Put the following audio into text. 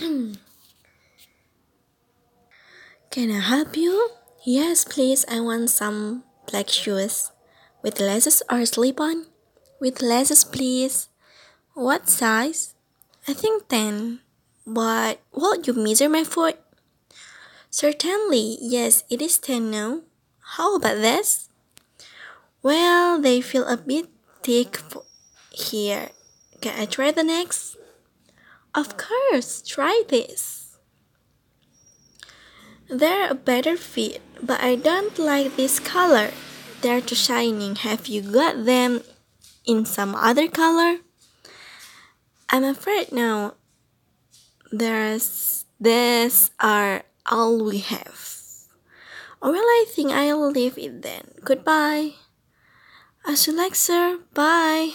Can I help you? Yes, please. I want some black shoes. With laces or slip on? With laces, please. What size? I think 10. But will you measure my foot? Certainly, yes, it is 10 now. How about this? Well, they feel a bit thick here. Can I try the next? Of course, try this. They're a better fit, but I don't like this color. They're too shining. Have you got them in some other color? I'm afraid no. There's these are all we have. Oh well I think I'll leave it then. Goodbye. As you like, sir. Bye.